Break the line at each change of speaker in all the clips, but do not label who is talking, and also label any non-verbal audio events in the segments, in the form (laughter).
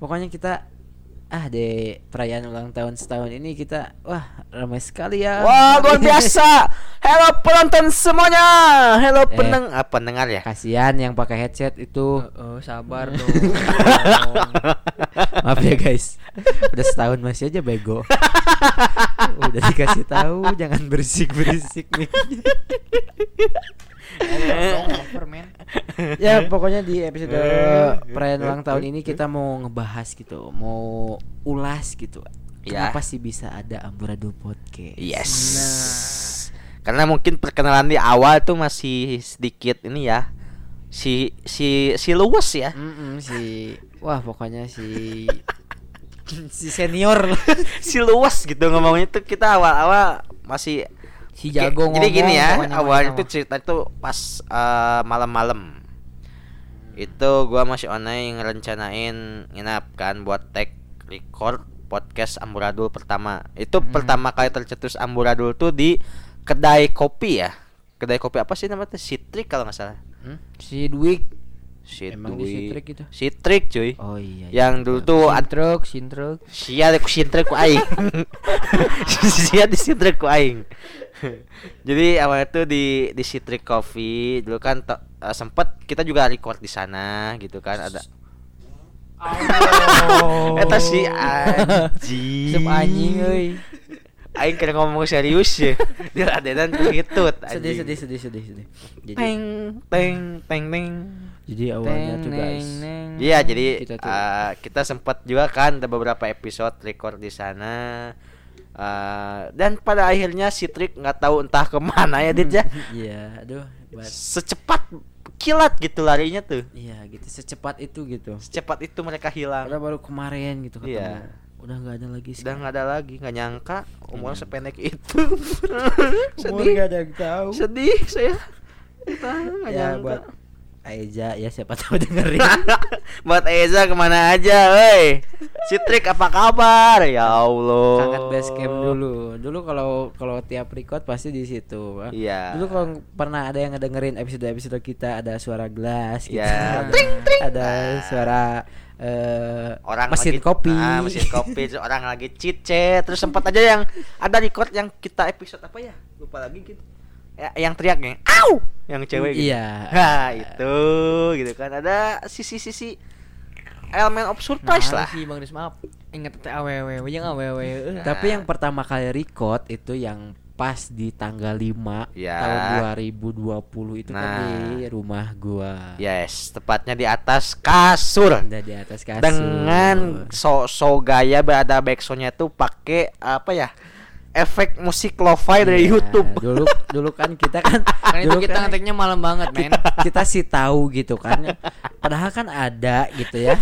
pokoknya kita ah di perayaan ulang tahun setahun ini kita wah ramai sekali ya
Wah luar (laughs) biasa. Halo penonton semuanya. Halo
Eh.
peneng ah, pendengar ya.
kasihan yang pakai headset itu
Oh, sabar (laughs) dong.
maaf ya guys udah setahun masih aja bego (laughs) udah dikasih tahu jangan berisik berisik nih
Over, man. (laughs)
ya pokoknya di episode
Eh,
perayaan ulang tahun ini kita mau ngebahas gitu mau ulas gitu
Ya.
kenapa sih bisa ada amburadul podcast
Yes.
Nah.
Karena mungkin perkenalan di awal tuh masih sedikit ini ya. Si si si luwes ya.
Mm-mm, si (laughs) wah pokoknya si (laughs) si senior
si luwes gitu ngomongnya tuh kita awal-awal masih
Si jago
Jadi gini ya,
mah.
itu cerita itu pas eh, malam-malam. Itu gua masih online ngerencanain nginap kan buat tag record podcast Amburadul pertama. Itu
Hmm.
pertama kali tercetus Amburadul tuh di kedai kopi ya. Kedai kopi apa sih namanya? Citrik kalau nggak salah.
Hmm? si Dwik Emang di Citrik itu?
Cuy.
oh iya
Yang dulu tuh ad-
Sintruk, sintruk.
Sia ku sintrek ku aing. Sia di sintrek ku aing. (laughs) Jadi awalnya tuh di di Citric Coffee dulu kan to- eh, sempet kita juga record di sana gitu kan ada
Oh. (laughs)
Eta si anjing.
Sep anjing euy.
Aing kira ngomong serius ya. (laughs) Dia adenan ngitut
sedih
anjing.
sedih sedih sedih sedih jadi
Teng teng teng teng.
Jadi awalnya
Teng,
tuh guys
neng.
Iya, jadi
Kita tuh-
eh, kita sempat juga kan ada beberapa episode record di sana. Eh, dan pada akhirnya si Trik nggak tahu entah ke mana ya Dit ya. (laughs)
iya aduh buat
Secepat kilat gitu larinya tuh.
iya gitu secepat itu gitu
Secepat itu mereka hilang.
Udah baru kemarin gitu ketemu.
Iya.
Udah nggak ada lagi
Sudah nggak ada lagi, nggak nyangka umur
Iya.
sependek itu. (laughs)
Umur
sedih,
nggak ada yang tahu.
sedih saya. Entah, nggak
Ya
nyangka.
buat Aiza ya siapa tahu dengerin. (laughs)
buat Eza ke mana aja, woi. Citrik apa kabar? Ya Allah.
Kangen base camp dulu. Dulu kalau kalau tiap record pasti di situ.
Iya.
Dulu kalau pernah ada yang ngedengerin episode-episode kita ada suara gelas gitu.
Iya. (laughs)
Ada, ada suara eh
orang
mesin
lagi-
kopi.
ah, mesin kopi terus orang lagi cicet terus sempat aja yang ada record yang kita episode apa ya lupa lagi gitu ya, yang teriaknya au yang cewek gitu.
Iya.
nah itu gitu kan ada sisi-sisi elemen of surprise
Nah,
lah
Si Bang Des maaf. Ingat teh awewe, jeung awewe. euy.
Tapi yang pertama kali record itu yang pas di tanggal 5
Ya.
tahun 2020 itu kan
Nah.
di rumah gua.
yes tepatnya di atas kasur
Ada di atas kasur.
dengan so so gaya ada backsoundnya tuh pakai apa ya efek musik lo-fi dari
Iya,
YouTube
Dulu dulu kan kita kan (laughs)
Kan itu
dulu
kita
kan
ngeteknya malam banget, men. (laughs)
kita sih tahu gitu kan. Padahal kan ada gitu ya.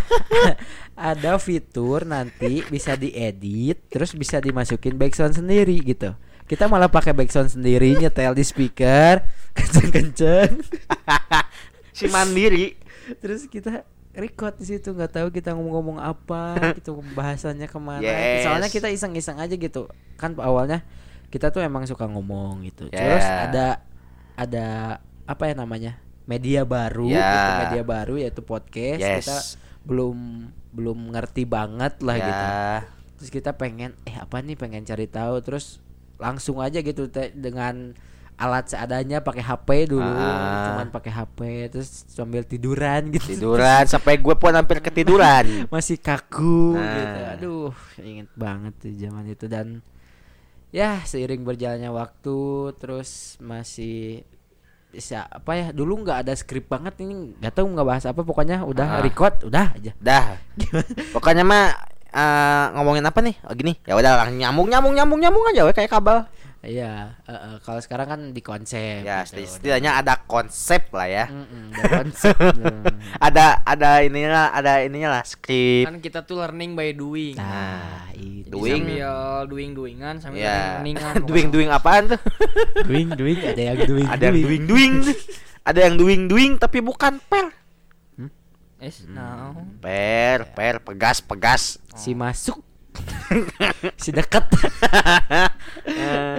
(laughs) ada fitur nanti bisa diedit terus bisa dimasukin background sendiri gitu. Kita malah pakai background sendiri nyetel di speaker kenceng-kenceng.
si mandiri
terus kita record di situ nggak tahu kita ngomong-ngomong apa (laughs) gitu bahasannya ke mana
Yes.
soalnya kita iseng-iseng aja gitu kan awalnya kita tuh emang suka ngomong gitu terus
Yeah.
ada ada apa ya namanya media baru
Yeah.
gitu media baru yaitu podcast
Yes.
kita belum belum ngerti banget lah
ya
gitu terus kita pengen eh apa nih pengen cari tahu terus langsung aja gitu dengan alat seadanya pakai HP dulu
Ah.
cuman pakai HP terus sambil tiduran gitu.
Tiduran sampai gue pun hampir ketiduran. (laughs)
Masih kaku
Nah.
gitu. Aduh inget banget tuh zaman itu. Dan ya seiring berjalannya waktu terus masih bisa apa ya dulu nggak ada skrip banget ini nggak tahu nggak bahas apa pokoknya udah
Ah.
record udah aja.
Dah. Pokoknya mah eh, ngomongin apa nih? Oh, gini. Ya udah nyambung nyambung nyambung nyambung aja we kayak kabel
iya eh, eh, kalau sekarang kan di konsep
ya
gitu,
seti- setidaknya ada konsep lah ya
udah. Mm-mm, ada konsep (laughs) Hmm.
ada ada ininya ada ininya lah skrip
Kan kita tuh learning by doing.
nah itu
Iya. Doing.
Sambil doing doingan sambil
ya
learningan.
doing doing apaan tuh (laughs)
doing doing ada yang doing
ada yang doing doing ada yang doing doing tapi bukan per
Es, nah.
per per pegas pegas
si masuk (laughs) si deket
Eh,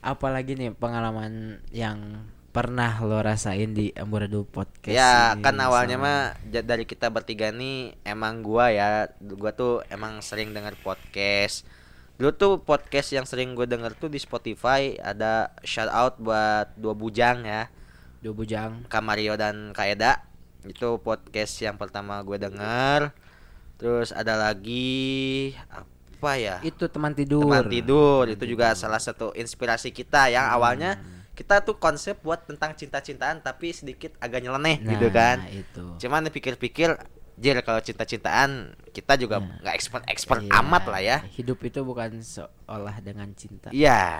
apalagi nih pengalaman yang pernah lo rasain di Amburadul Podcast
Ya
ini
kan awalnya
sama-
mah dari kita bertiga nih emang gua ya gua tuh emang sering denger podcast. Dulu tuh podcast yang sering gue denger tuh di Spotify ada shout out buat dua bujang ya,
Dua bujang
Kamario dan Kaeda. Itu podcast yang pertama gue denger. Terus ada lagi apa ya?
itu teman tidur
Teman tidur itu juga salah satu inspirasi kita yang awalnya kita tuh konsep buat tentang cinta-cintaan tapi sedikit agak nyeleneh
nah,
gitu kan.
itu
Cuman dipikir-pikir Jir kalau cinta-cintaan kita juga nggak expert expert
Iya,
amat lah ya.
hidup itu bukan seolah dengan cinta
Iya.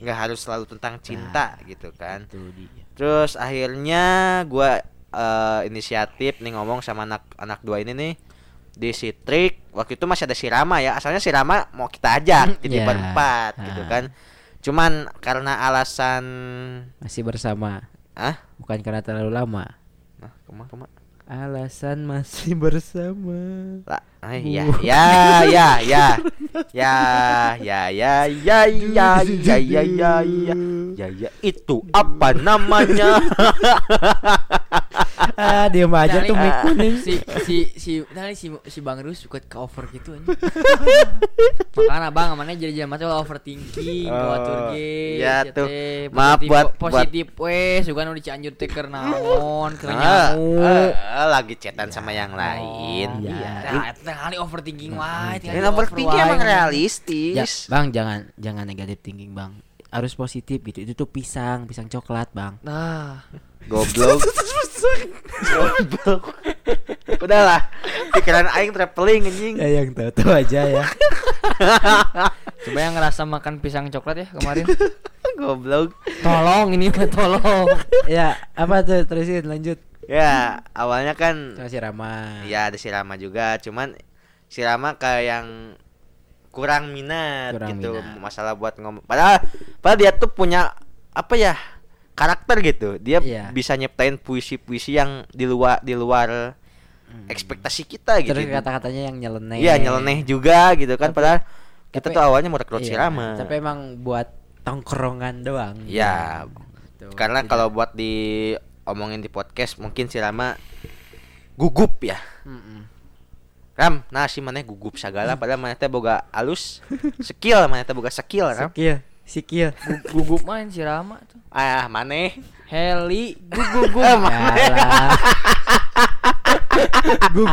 nggak harus selalu tentang cinta gitu kan.
itu dia
Terus akhirnya gua eh, inisiatif nih ngomong sama anak anak dua ini nih di Citrik waktu itu masih ada si Rama ya asalnya si Rama mau kita ajak jadi
Ya.
berempat gitu
Ah.
kan cuman karena alasan
masih bersama.
Ah
bukan karena terlalu lama.
Nah ke mana ke mana?
Alasan masih bersama.
Lah ya ya ya ya. Ya ya ya ya ya ya ya ya ya. Ya ya itu apa namanya (laughs)
ah diam aja tuh mic kuning (laughs)
si si si tadi si si Bang Rus suka ke over gitu anjing. (laughs) Makanya Bang mana jadi jangan mati overthinking
Oh,
bawatur ge.
ya
sia
tuh. Maaf
Positif-
buat-
positif we sugan nu di Cianjur teh keur naon keur
Ah, ah, lagi chatan sama yang lain
Oh,
Iya.
Nah, eta teh kali overthinking wae. teh
ini
kali
overthinking
over
emang
wae.
Ya,
realistis
bang jangan jangan negatif thinking bang harus positif gitu. Itu tuh pisang pisang coklat bang.
Nah,
goblok. Goblok. Udahlah. Pikiran aing traveling anjing.
Ya yang tahu tahu aja ya. (laughs)
Coba yang ngerasa makan pisang coklat ya kemarin.
goblok.
Tolong ini mah tolong.
ya apa tuh? Terusin lanjut.
Ya awalnya kan
sama si Rama.
Ya ada si Rama juga. Cuman si Rama kayak yang kurang minat
Kurang
gitu
minat.
masalah buat ngomong padahal padahal dia tuh punya apa ya karakter gitu dia
Iya.
bisa nyiptain puisi-puisi yang di luar di luar ekspektasi kita gitu
terus kata-katanya yang nyeleneh
iya nyeleneh juga gitu kan
Tapi-
padahal kita
tapi-
tuh awalnya mau rekrut
Iya,
Rama
tapi emang buat tongkrongan doang
ya
Gitu.
karena
Tidak-
kalau buat diomongin di podcast mungkin si Rama gugup ya
Mm-mm.
Ram, nah si mana gugup sagala padahal mana teh boga alus (laughs) skill mana teh boga skill Ram.
Sikil, sikil.
Gugup main si Rama tuh.
Ah, maneh
Heli (laughs) gugup
Eh, maneh.
Yalah. (laughs) Gugu